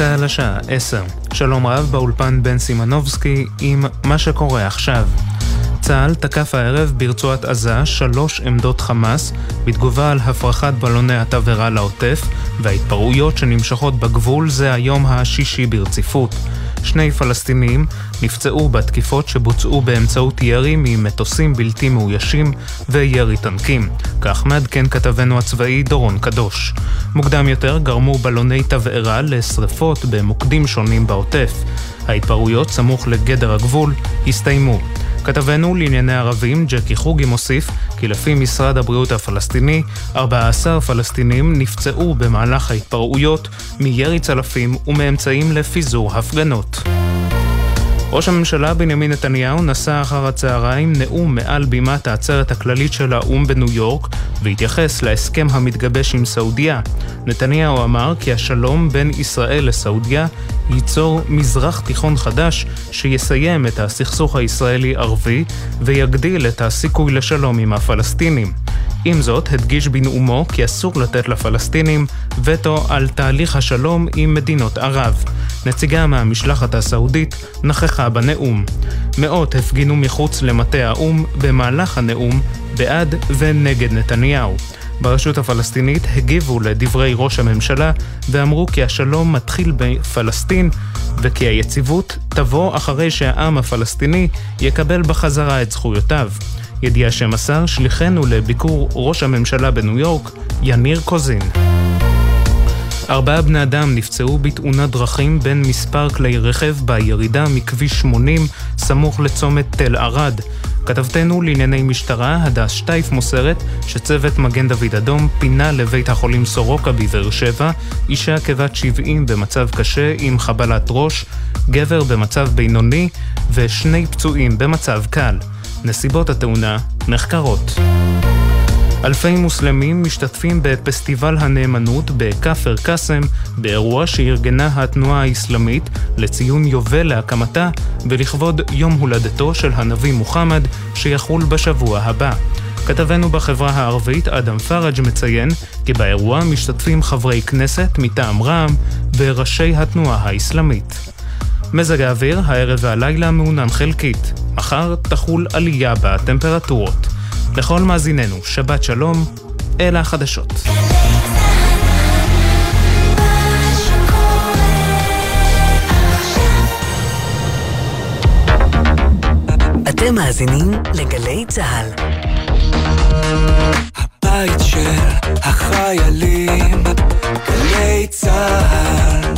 צה"ל השעה 10. שלום רב באולפן בן סימנובסקי עם מה שקורה עכשיו. צה"ל תקף הערב ברצועת עזה שלוש עמדות חמאס בתגובה על הפרחת בלוני התבערה לעוטף וההתפרעויות שנמשכות בגבול זה היום השישי ברציפות. שני פלסטינים נפצעו בתקיפות שבוצעו באמצעות ירי ממטוסים בלתי מאוישים וירי טנקים. כך מעדכן כתבנו הצבאי דורון קדוש. מוקדם יותר גרמו בלוני תבערה לשרפות במוקדים שונים בעוטף. ההתפרעויות סמוך לגדר הגבול הסתיימו. כתבנו לענייני ערבים, ג'קי חוגי, מוסיף כי לפי משרד הבריאות הפלסטיני, 14 פלסטינים נפצעו במהלך ההתפרעויות מירי צלפים ומאמצעים לפיזור הפגנות. ראש הממשלה בנימין נתניהו נשא אחר הצהריים נאום מעל בימת העצרת הכללית של האו"ם בניו יורק והתייחס להסכם המתגבש עם סעודיה. נתניהו אמר כי השלום בין ישראל לסעודיה ייצור מזרח תיכון חדש שיסיים את הסכסוך הישראלי-ערבי ויגדיל את הסיכוי לשלום עם הפלסטינים. עם זאת, הדגיש בנאומו כי אסור לתת לפלסטינים וטו על תהליך השלום עם מדינות ערב. נציגה מהמשלחת הסעודית נכחה בנאום. מאות הפגינו מחוץ למטה האו"ם במהלך הנאום בעד ונגד נתניהו. ברשות הפלסטינית הגיבו לדברי ראש הממשלה ואמרו כי השלום מתחיל בפלסטין וכי היציבות תבוא אחרי שהעם הפלסטיני יקבל בחזרה את זכויותיו. ידיעה שמסר שליחנו לביקור ראש הממשלה בניו יורק, יניר קוזין. ארבעה בני אדם נפצעו בתאונת דרכים בין מספר כלי רכב בירידה מכביש 80 סמוך לצומת תל ערד. כתבתנו לענייני משטרה, הדס שטייף מוסרת שצוות מגן דוד אדום פינה לבית החולים סורוקה בבאר שבע אישה כבת 70 במצב קשה עם חבלת ראש, גבר במצב בינוני ושני פצועים במצב קל. נסיבות התאונה נחקרות. אלפי מוסלמים משתתפים בפסטיבל הנאמנות בכפר קאסם באירוע שארגנה התנועה האסלאמית לציון יובל להקמתה ולכבוד יום הולדתו של הנביא מוחמד שיחול בשבוע הבא. כתבנו בחברה הערבית אדם פראג' מציין כי באירוע משתתפים חברי כנסת מטעם רע"מ וראשי התנועה האסלאמית. מזג האוויר, הערב והלילה מעונן חלקית. מחר תחול עלייה בטמפרטורות. לכל מאזיננו, שבת שלום, אלה החדשות. אתם מאזינים לגלי צה"ל. הבית של החיילים, גלי צה"ל.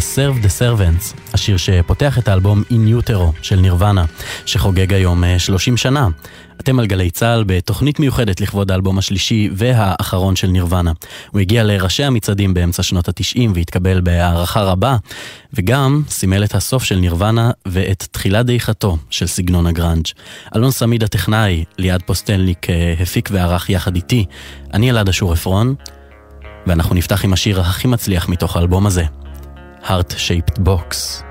Serve the Servants, השיר שפותח את האלבום In Utero של נירוונה, שחוגג היום 30 אה, שנה. אתם על גלי צה"ל בתוכנית מיוחדת לכבוד האלבום השלישי והאחרון של נירוונה. הוא הגיע לראשי המצעדים באמצע שנות התשעים והתקבל בהערכה רבה, וגם סימל את הסוף של נירוונה ואת תחילת דעיכתו של סגנון הגראנג'. אלון סמיד הטכנאי, ליעד פוסטלניק אה, הפיק וערך יחד איתי. אני אלעד אשור עפרון, ואנחנו נפתח עם השיר הכי מצליח מתוך האלבום הזה, Heart Shaped Box.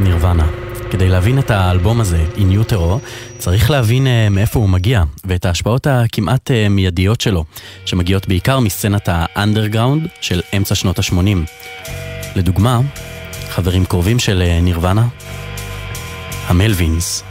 נירוונה. כדי להבין את האלבום הזה, In Utero, צריך להבין uh, מאיפה הוא מגיע, ואת ההשפעות הכמעט uh, מיידיות שלו, שמגיעות בעיקר מסצנת האנדרגראונד של אמצע שנות ה-80. לדוגמה, חברים קרובים של uh, נירוונה, המלווינס.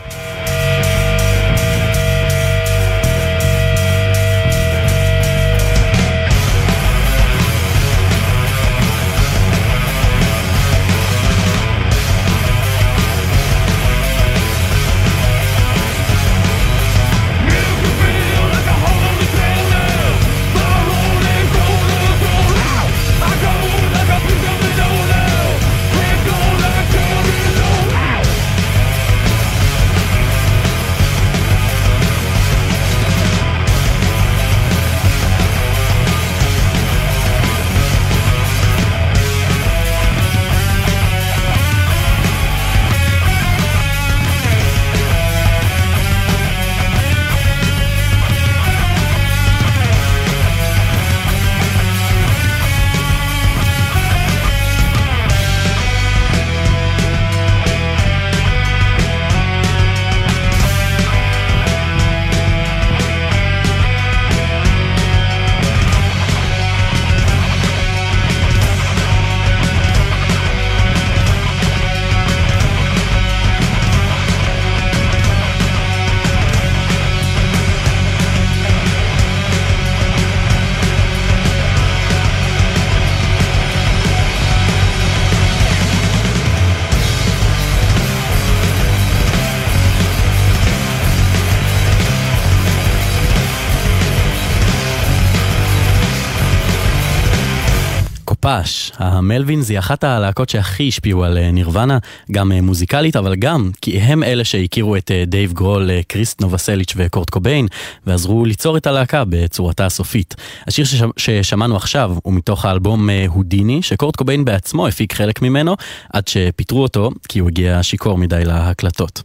פאש. ה-Melvins היא אחת הלהקות שהכי השפיעו על אה, נירוונה, גם אה, מוזיקלית, אבל גם כי הם אלה שהכירו את אה, דייב גרול, קריסט נובסליץ' וקורט קוביין, ועזרו ליצור את הלהקה בצורתה הסופית. השיר ששמענו עכשיו הוא מתוך האלבום Houdini, שקורט קוביין בעצמו הפיק חלק ממנו, עד שפיטרו אותו, כי הוא הגיע שיכור מדי להקלטות.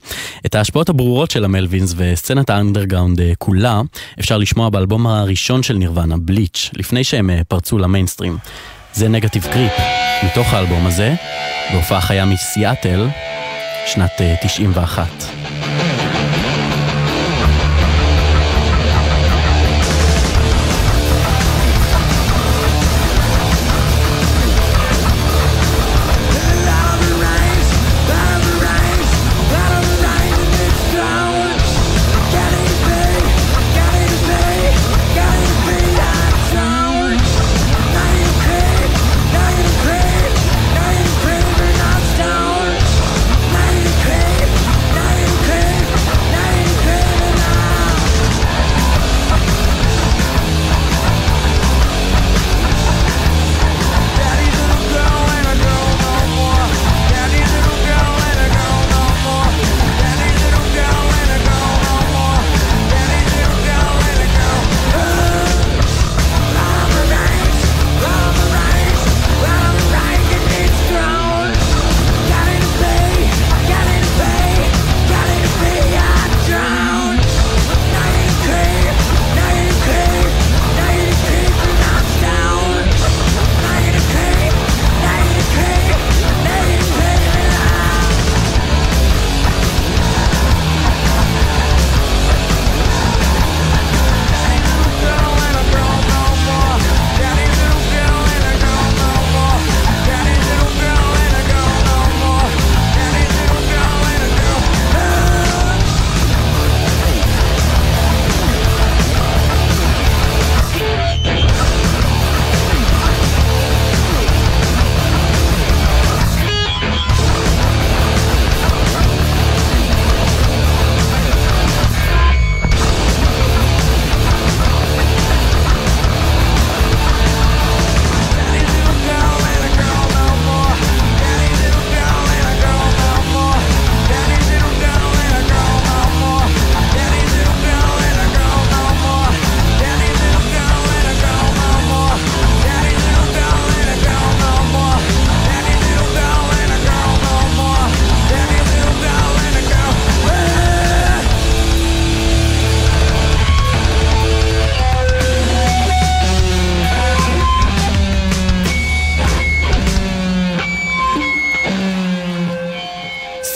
את ההשפעות הברורות של ה-Melvins וסצנת האנדרגראונד כולה, אפשר לשמוע באלבום הראשון של נירוונה, Bleach, לפני שהם פרצו למיינסטרים. זה נגטיב קריפ, מתוך האלבום הזה, בהופעה חיה מסיאטל, שנת 91.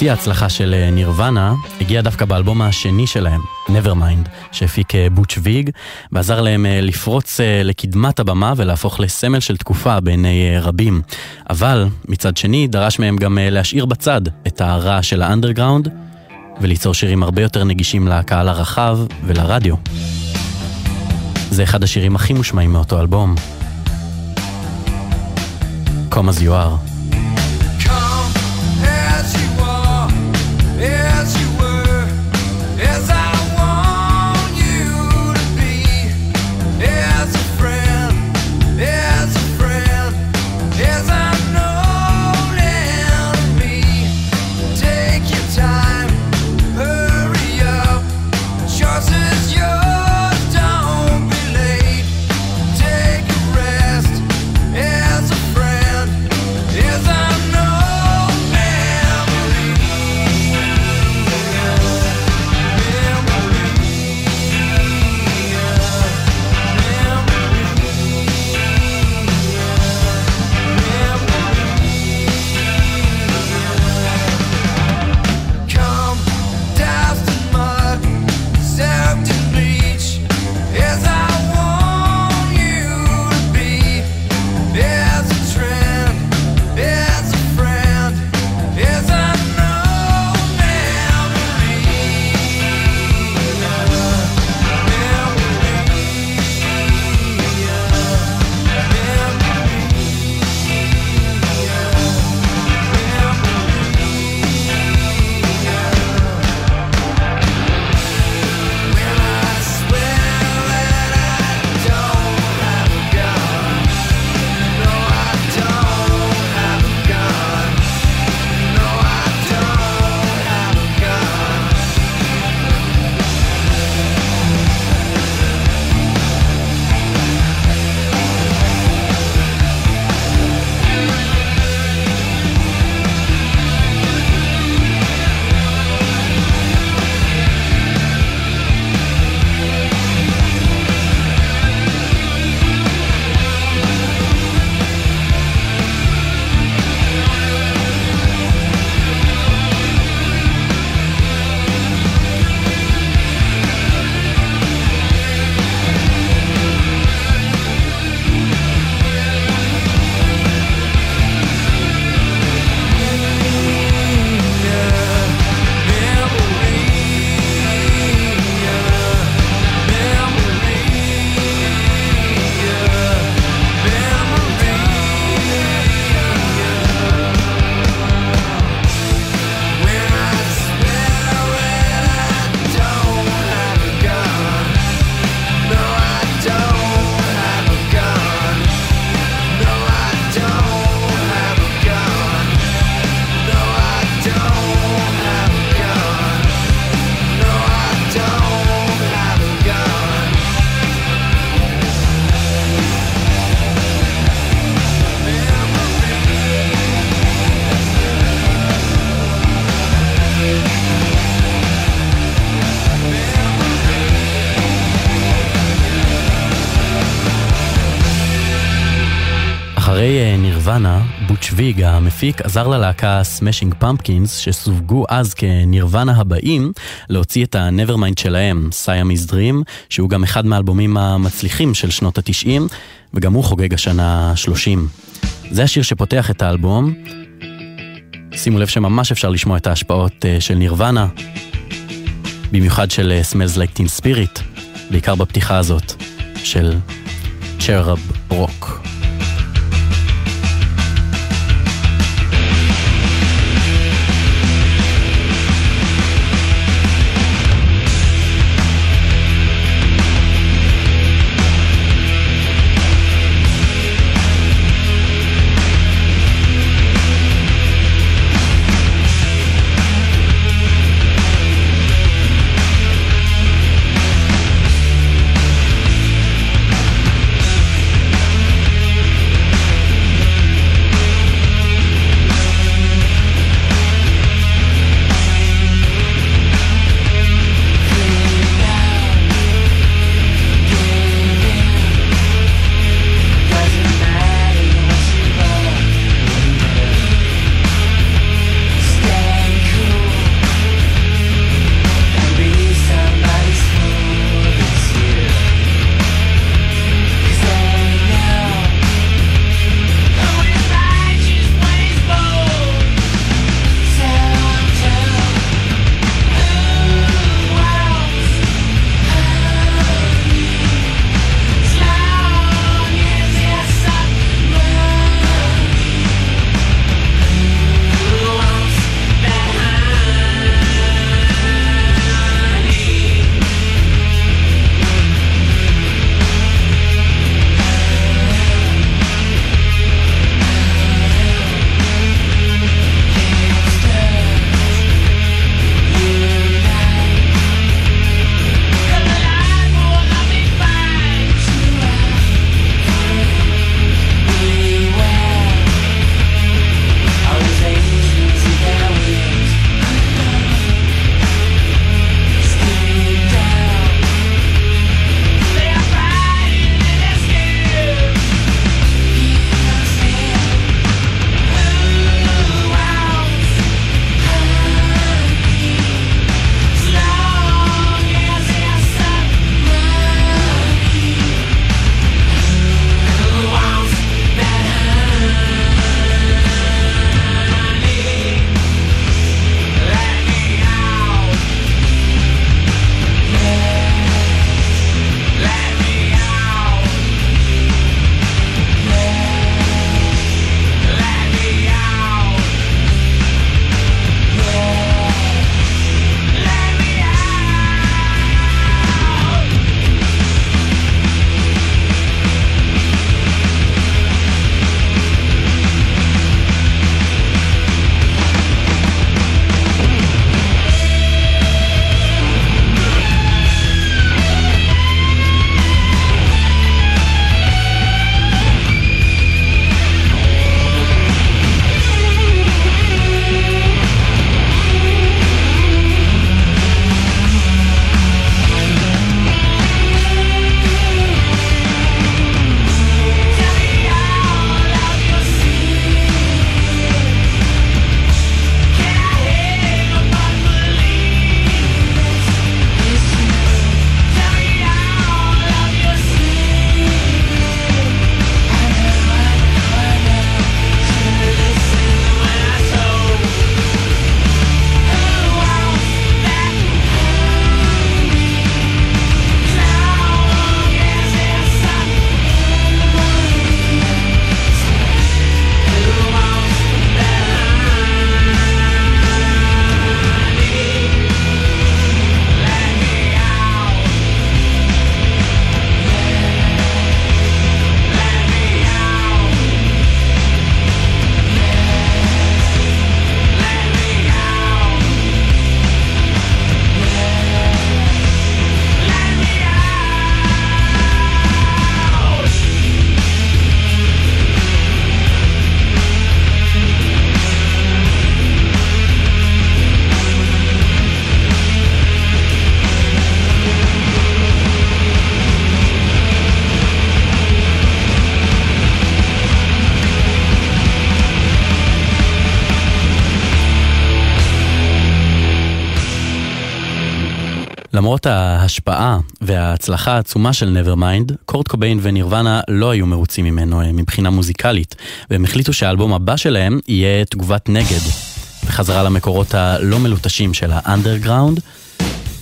שיא ההצלחה של אה, נירוונה הגיע דווקא באלבום השני שלהם, Nevermind, שהפיק אה, בוטש ויג, ועזר להם אה, לפרוץ לקדמת הבמה ולהפוך לסמל של תקופה בעיני רבים. אבל מצד שני דרש מהם גם להשאיר בצד את הרע של האנדרגראונד וליצור שירים הרבה יותר נגישים לקהל הרחב ולרדיו. זה אחד השירים הכי מושמעים מאותו אלבום. Come as you are. ויג המפיק עזר ללהקה Smashing Pumpkins, שסווגו אז כנירוונה הבאים, להוציא את ה-Nevermind שלהם, Siamese Dream, שהוא גם אחד מהאלבומים המצליחים של שנות התשעים, וגם הוא חוגג השנה 30. זה השיר שפותח את האלבום. שימו לב שממש אפשר לשמוע את ההשפעות אה, של נירוונה, במיוחד של אה, Smells Like Teen Spirit, בעיקר בפתיחה הזאת של צ'רב רוק. למרות ההשפעה וההצלחה העצומה של Nevermind, קורט קוביין ונירוונה לא היו מרוצים ממנו אה, מבחינה מוזיקלית, והם החליטו שהאלבום הבא שלהם יהיה תגובת נגד, בחזרה למקורות הלא מלוטשים של האנדרגראונד,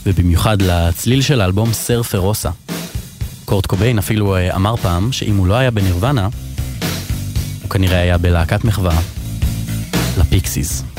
ובמיוחד לצליל של האלבום סר פרוסה. קורט קוביין אפילו אה, אמר פעם שאם הוא לא היה בנירוונה, הוא כנראה היה בלהקת מחווה לפיקסיס.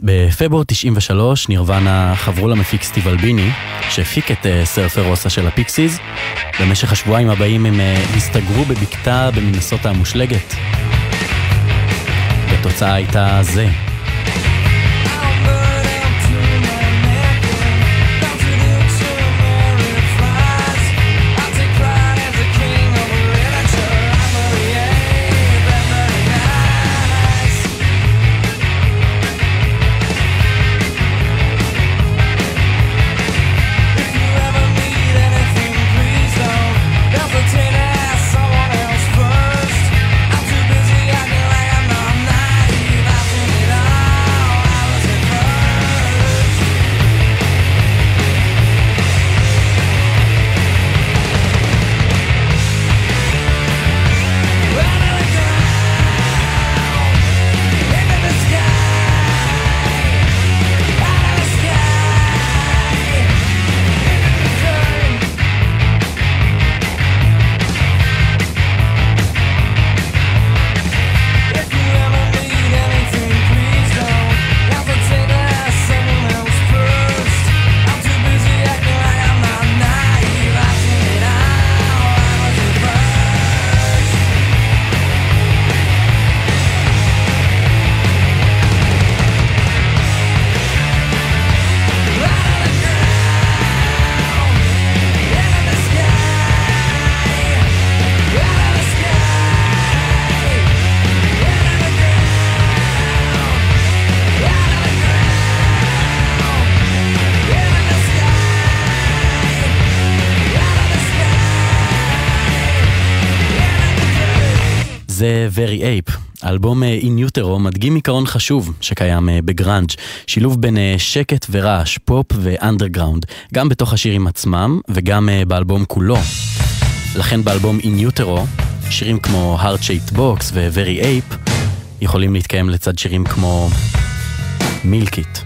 בפברואר 93 נירוונה חברו למפיק סטיב אלביני, שהפיק את uh, סרפר רוסה של הפיקסיס. במשך השבועיים הבאים הם uh, הסתגרו בבקתה במינסוטה המושלגת. והתוצאה הייתה זה. Very Ape. האלבום אה, In Utero מדגים עיקרון חשוב שקיים אה, בגראנג', שילוב בין אה, שקט ורעש, פופ ואנדרגראונד, גם בתוך השירים עצמם וגם באלבום כולו. לכן באלבום In Utero, שירים כמו Heart Shaped Box ו-Very Ape יכולים להתקיים לצד שירים כמו Milk It.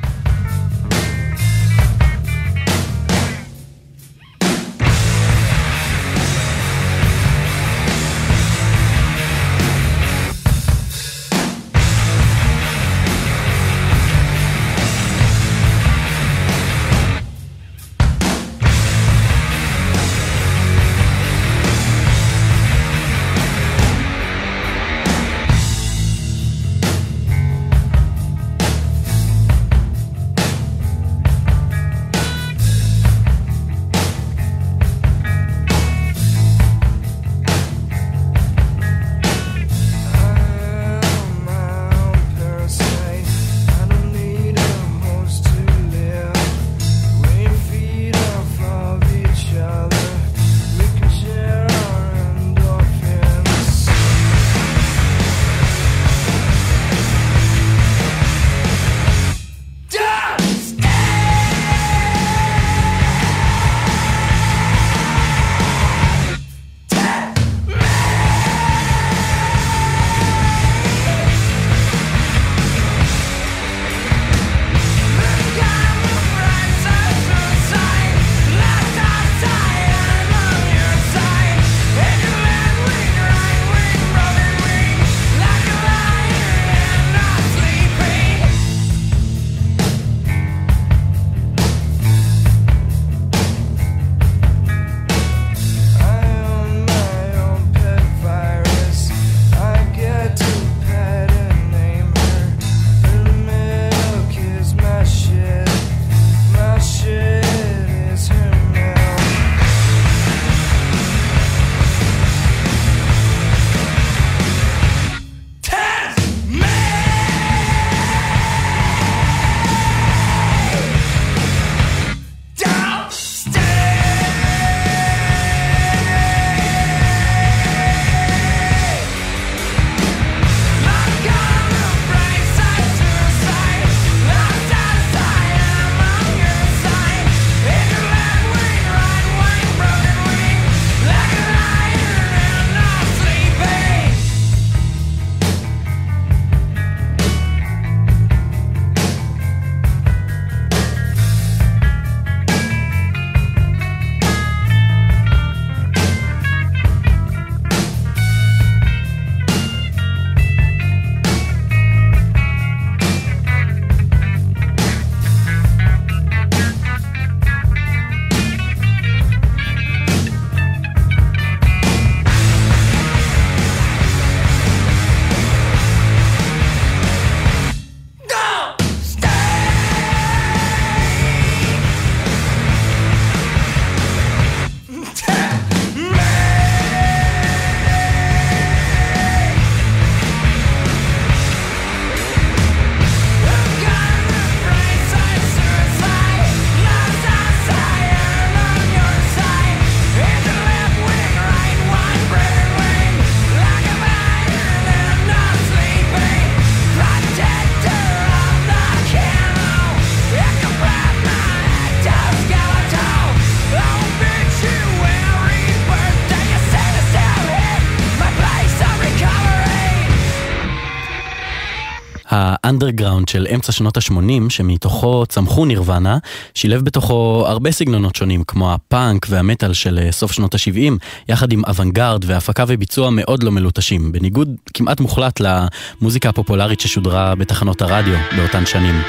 האנדרגראונד של אמצע שנות ה-80, שמתוכו צמחו נירוונה, שילב בתוכו הרבה סגנונות שונים, כמו הפאנק והמטאל של אה, סוף שנות ה-70, יחד עם אוונגרד והפקה וביצוע מאוד לא מלוטשים, בניגוד כמעט מוחלט למוזיקה הפופולרית ששודרה בתחנות הרדיו באותן שנים.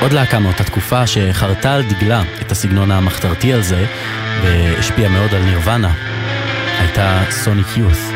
עוד להקה מאותה תקופה שחרתה על דגלה את הסגנון המחתרתי הזה, והשפיעה מאוד על נירוונה, הייתה סוניק יות'.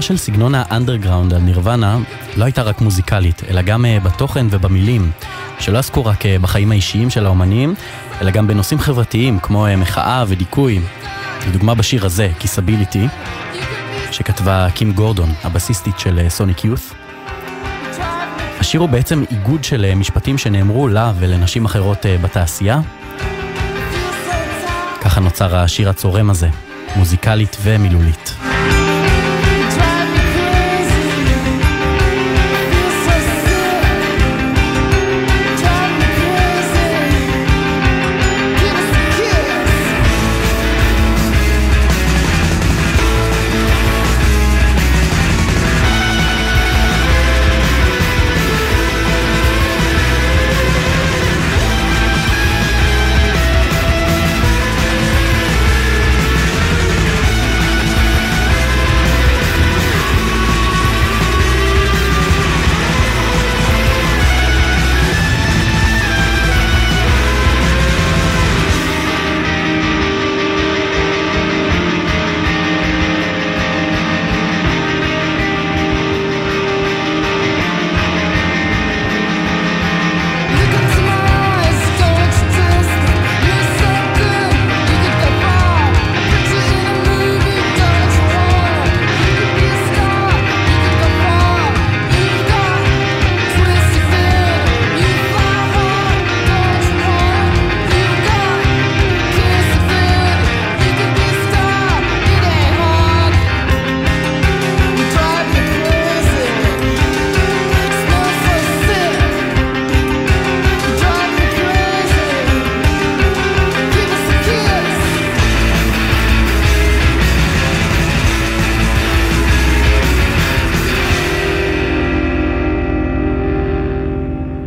ההשפעה של סגנון האנדרגראונד על נירוונה לא הייתה רק מוזיקלית, אלא גם אה, בתוכן ובמילים, שלא עסקו רק אה, בחיים האישיים של האומנים, אלא גם בנושאים חברתיים כמו אה, מחאה ודיכוי. לדוגמה בשיר הזה, כיסביליטי, שכתבה קים גורדון, הבסיסטית של סוניק יות'. השיר הוא בעצם איגוד של משפטים שנאמרו לה ולנשים אחרות בתעשייה. ככה נוצר השיר הצורם הזה, מוזיקלית ומילולית.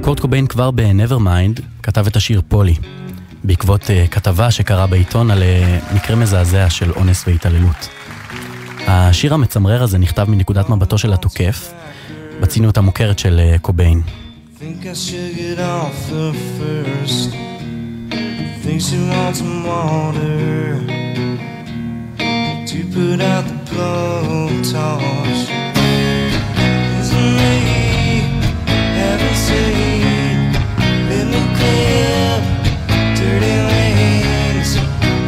קוביין כבר ב-Nevermind כתב את השיר פולי, בעקבות uh, כתבה שקרה בעיתון על uh, מקרה מזעזע של אונס והתעללות. השיר המצמרר הזה נכתב מנקודת מבטו של התוקף, בציניות המוכרת של uh, קוביין. put out the blowtorch.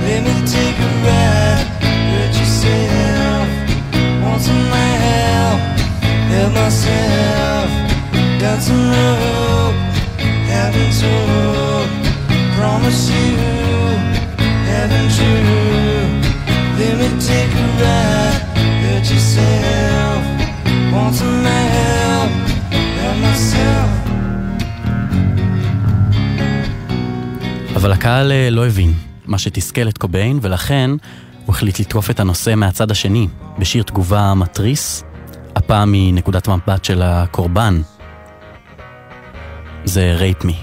Let me take a ride. Hurt yourself. Want some help? Help myself. Got some. Haven't told. Promise you. Haven't? Let me take a ride. Hurt yourself. Want some help? Help myself. אבל הקהל אה, לא הבין מה שתסכל את קוביין, ולכן הוא החליט לתקוף את הנושא מהצד השני, בשיר תגובה מתריס, הפעם מנקודת מבט של הקורבן. זה רייפ מי.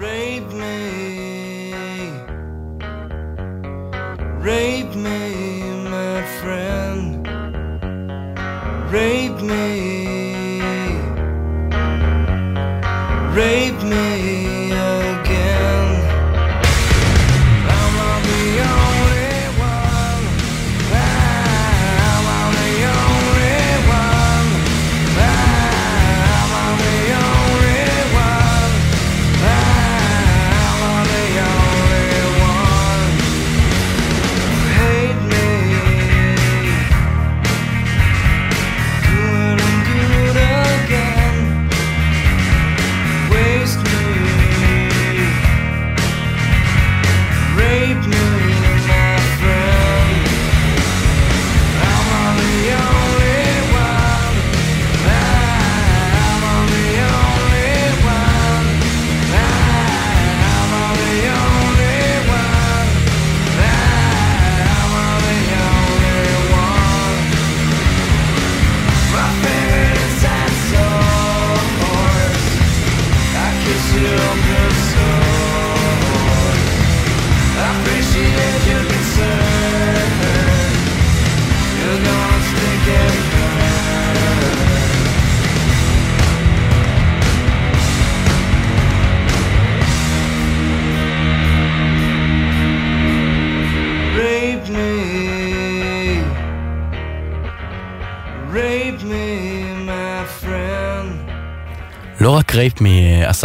Rape me. Rape me.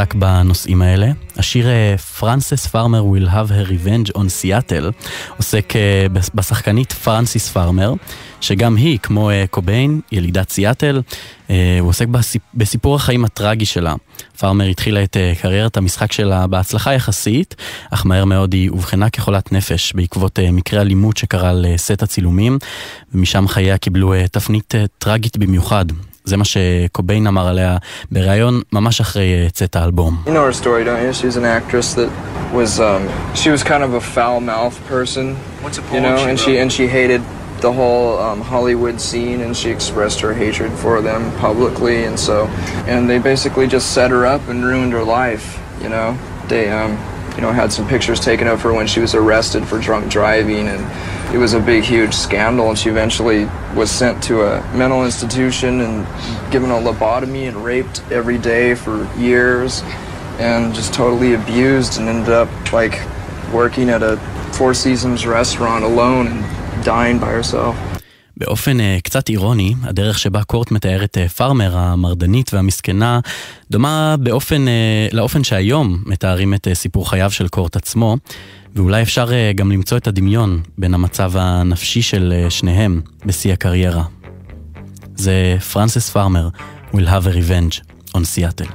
Rape Me עסק בנושאים האלה, השיר Frances Farmer will have her revenge on Seattle עוסק אה, בשחקנית פרנסיס פארמר, שגם היא, כמו אה, קוביין, ילידת סיאטל, אה, הוא עוסק בסיפור החיים הטרגי שלה. פארמר התחילה את קריירת המשחק שלה בהצלחה יחסית, אך מהר מאוד היא אובחנה כחולת נפש בעקבות מקרה אלימות שקרה בסט הצילומים, ומשם חייה קיבלו תפנית טרגית במיוחד. זה מה שקוביין אמר עליה בריאיון ממש אחרי צאת האלבום. You know her story, don't you? She's an actress that was, um, she was kind of a foul-mouthed person. What's a you know, and she and she hated the whole um, Hollywood scene, and she expressed her hatred for them publicly, and so, and they basically just set her up and ruined her life. You know, they, um, you know, had some pictures taken of her when she was arrested for drunk driving and it was a big, huge scandal, and she eventually was sent to a mental institution and given a lobotomy and raped every day for years, and just totally abused, and ended up like working at a Four Seasons restaurant alone and dying by herself. באופן uh, קצת אירוני, הדרך שבה קורט מתארת uh, פארמר המרדנית והמסכנה דומה באופן, uh, לאופן שהיום מתארים את uh, סיפור חייו של קורט עצמו. ואולי אפשר גם למצוא את הדמיון בין המצב הנפשי של שניהם בשיא הקריירה. זה פרנסס פארמר, will have a revenge on Seattle.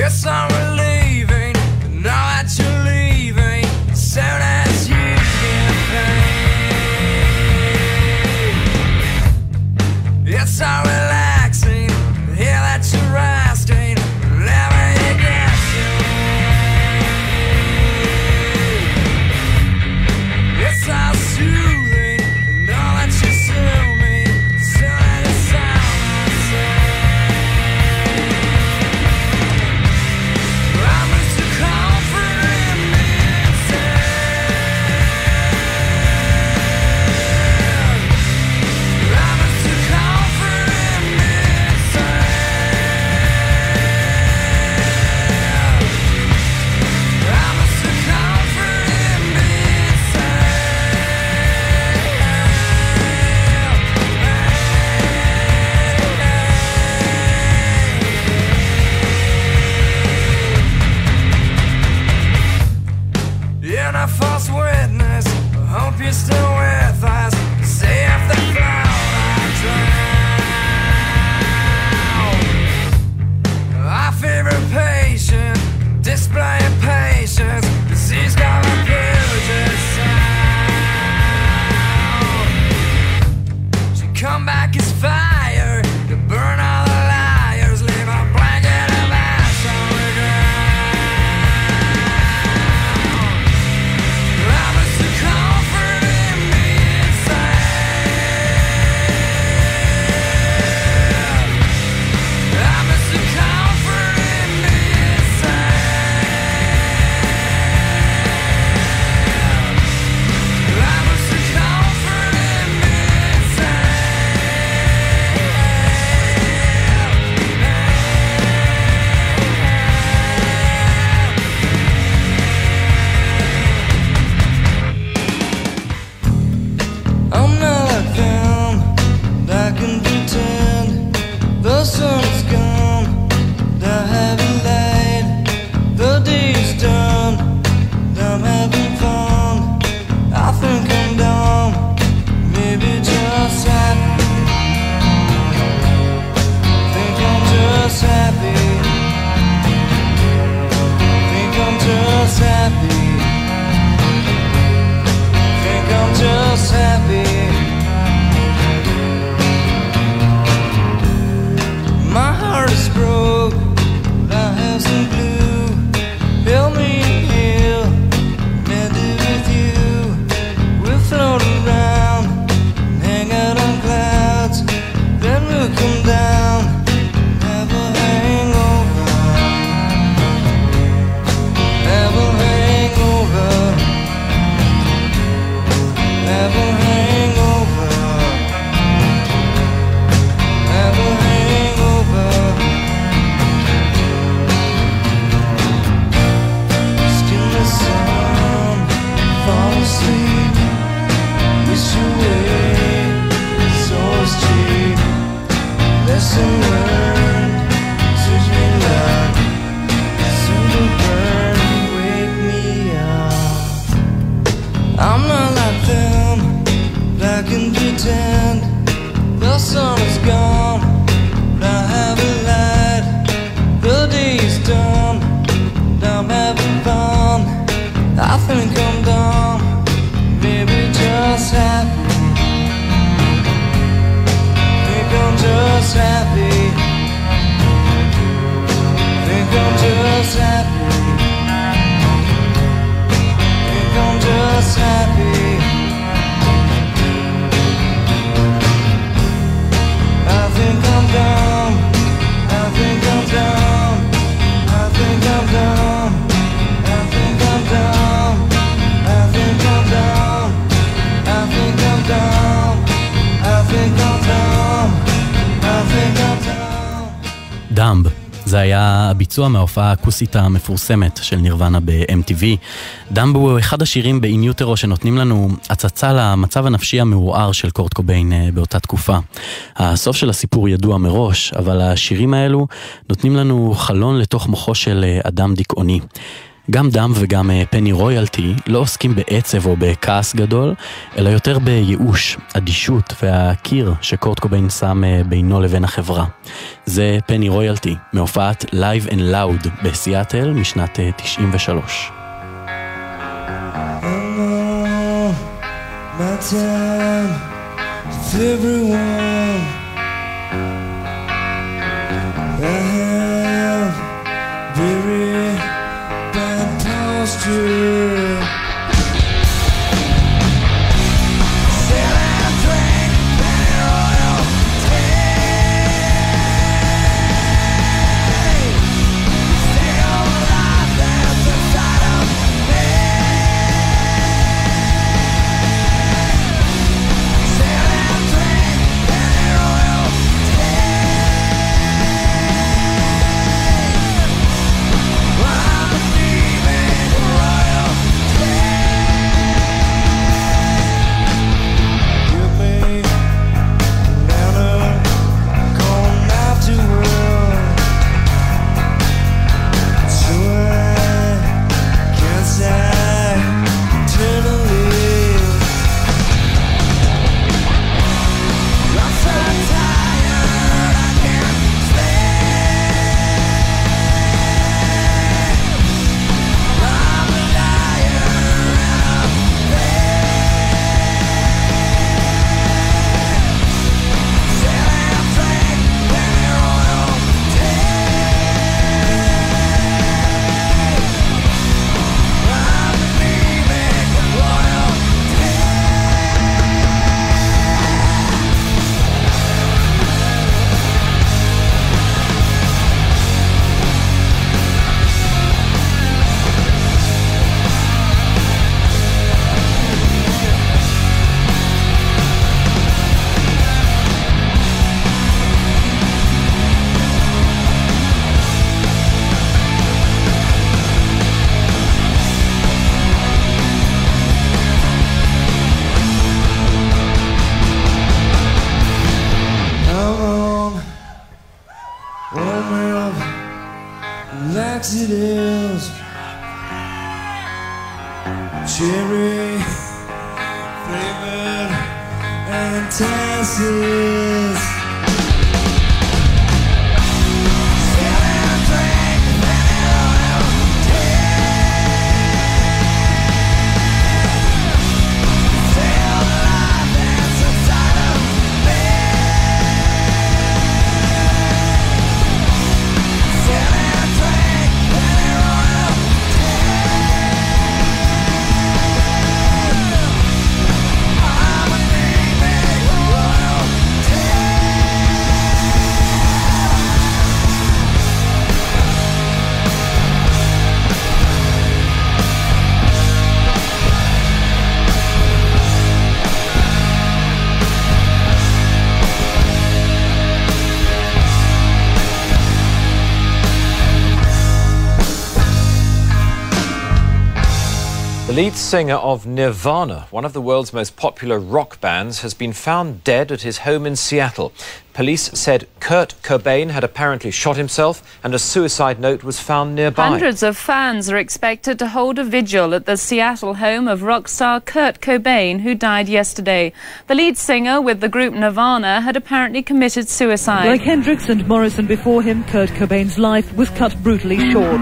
Yes, I'm relieving, now that you're leaving, soon as you can pay. Yes, I'm relieving. הכוסית המפורסמת של נירוונה ב-MTV. דמבו הוא אחד השירים באיניוטרו שנותנים לנו הצצה למצב הנפשי המעורער של קורט קוביין אה, באותה תקופה. הסוף של הסיפור ידוע מראש, אבל השירים האלו נותנים לנו חלון לתוך מוחו של אה, אדם דיכאוני. גם דם וגם אה, פני רויאלטי לא עוסקים בעצב או בכעס גדול, אלא יותר בייאוש, אדישות והקיר שקורט קוביין שם אה, בינו לבין החברה. זה פני רויאלטי, מהופעת Live and Loud בסיאטל משנת 93. very Dieu. Singer of Nirvana, one of the world's most popular rock bands, has been found dead at his home in Seattle. Police said Kurt Cobain had apparently shot himself and a suicide note was found nearby. Hundreds of fans are expected to hold a vigil at the Seattle home of rock star Kurt Cobain, who died yesterday. The lead singer with the group Nirvana had apparently committed suicide. Like Hendrix and Morrison before him, Kurt Cobain's life was cut brutally short.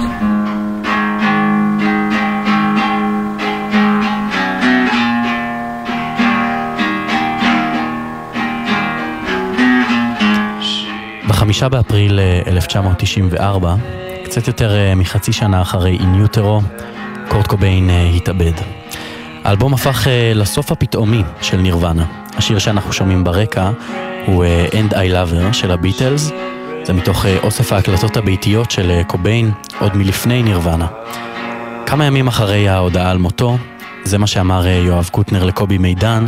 בחמישה באפריל 1994, קצת יותר מחצי שנה אחרי איניוטרו, קורט קוביין התאבד. האלבום הפך לסוף הפתאומי של נירוונה. השיר שאנחנו שומעים ברקע הוא End I Lover של הביטלס. זה מתוך אוסף ההקלטות הביתיות של קוביין עוד מלפני נירוונה. כמה ימים אחרי ההודעה על מותו, זה מה שאמר יואב קוטנר לקובי מידן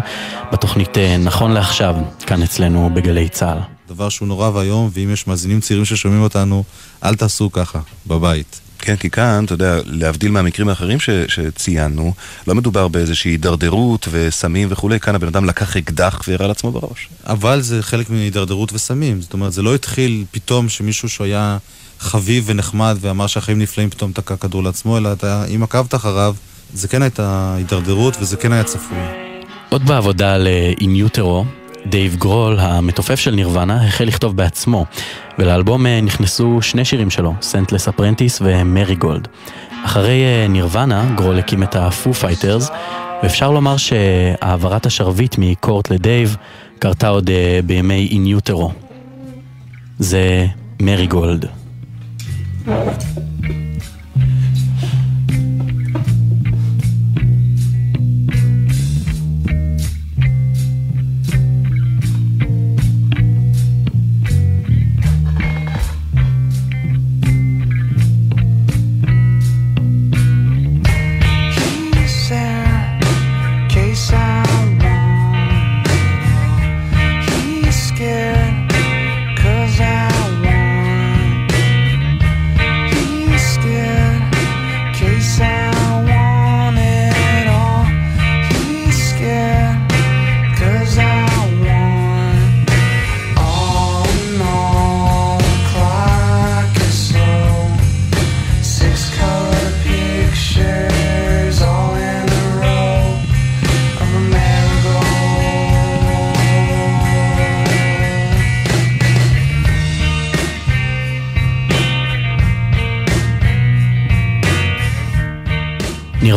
בתוכנית נכון לעכשיו, כאן אצלנו בגלי צה"ל. דבר שהוא נורא ואיום, ואם יש מאזינים צעירים ששומעים אותנו, אל תעשו ככה, בבית. כן, כי כאן, אתה יודע, להבדיל מהמקרים האחרים ש, שציינו, לא מדובר באיזושהי הידרדרות וסמים וכולי, כאן הבן אדם לקח אקדח וירה לעצמו בראש. אבל זה חלק מהידרדרות וסמים, זאת אומרת, זה לא התחיל פתאום שמישהו שהיה חביב ונחמד ואמר שהחיים נפלאים פתאום תקע כדור לעצמו, אלא אתה, אם עקבת אחריו, זה כן הייתה הידרדרות וזה כן היה צפוי. עוד בעבודה על In Utero, דייב גרול, המתופף של נירוונה, החל לכתוב בעצמו, ולאלבום נכנסו שני שירים שלו, Scentless Apprentice ו-Marigold. אחרי נירוונה, גרול הקים את ה-Foo Fighters, ואפשר לומר שהעברת השרביט מקורט לדייב קרתה עוד בימי In Utero. זה Marigold.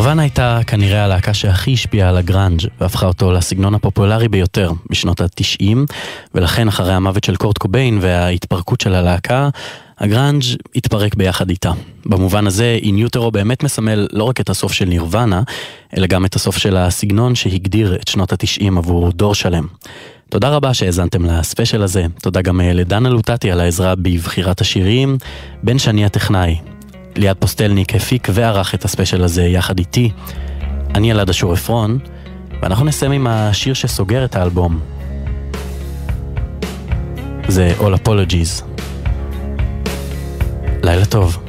נירוונה הייתה כנראה הלהקה שהכי השפיעה על הגראנג' והפכה אותו לסגנון הפופולרי ביותר בשנות ה-90 ולכן אחרי המוות של קורט קוביין וההתפרקות של הלהקה הגראנג' התפרק ביחד איתה. במובן הזה איניוטרו באמת מסמל לא רק את הסוף של נירוונה אלא גם את הסוף של הסגנון שהגדיר את שנות ה-90 עבור דור שלם. תודה רבה שהאזנתם לספיישל הזה, תודה גם לדנה לוטטי על העזרה בבחירת השירים, בן שני הטכנאי. ליעד פוסטלניק הפיק וערך את הספיישל הזה יחד איתי. אני אלעד אשור עפרון, ואנחנו נסיים עם השיר שסוגר את האלבום. זה All Apologies. לילה טוב.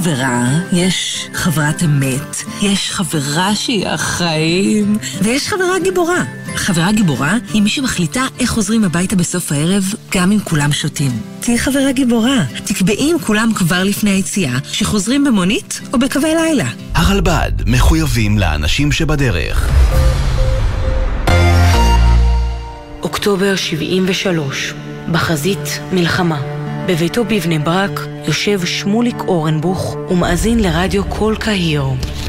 חברה, יש חברת אמת, יש חברה שהיא החיים, ויש חברה גיבורה. חברה גיבורה היא מי שמחליטה איך חוזרים הביתה בסוף הערב, גם אם כולם שותים. תהיי חברה גיבורה. תקבעי עם כולם כבר לפני היציאה, שחוזרים במונית או בקווי לילה. הרלב"ד מחויבים לאנשים שבדרך. אוקטובר 73, בחזית מלחמה. בביתו בבני ברק יושב שמוליק אורנבוך ומאזין לרדיו כל קהיר.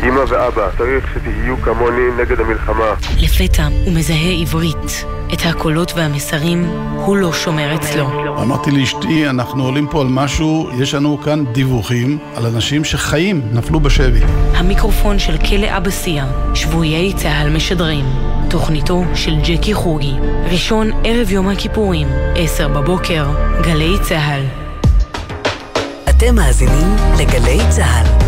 אמא ואבא, צריך שתהיו כמוני נגד המלחמה. לפתע הוא מזהה עברית. את הקולות והמסרים הוא לא שומר אצלו. אמרתי לאשתי, אנחנו עולים פה על משהו, יש לנו כאן דיווחים על אנשים שחיים, נפלו בשבי. המיקרופון של כלא אבסיה, שבויי צה"ל משדרים. תוכניתו של ג'קי חוגי. ראשון ערב יום הכיפורים, עשר בבוקר, גלי צה"ל. אתם מאזינים לגלי צה"ל.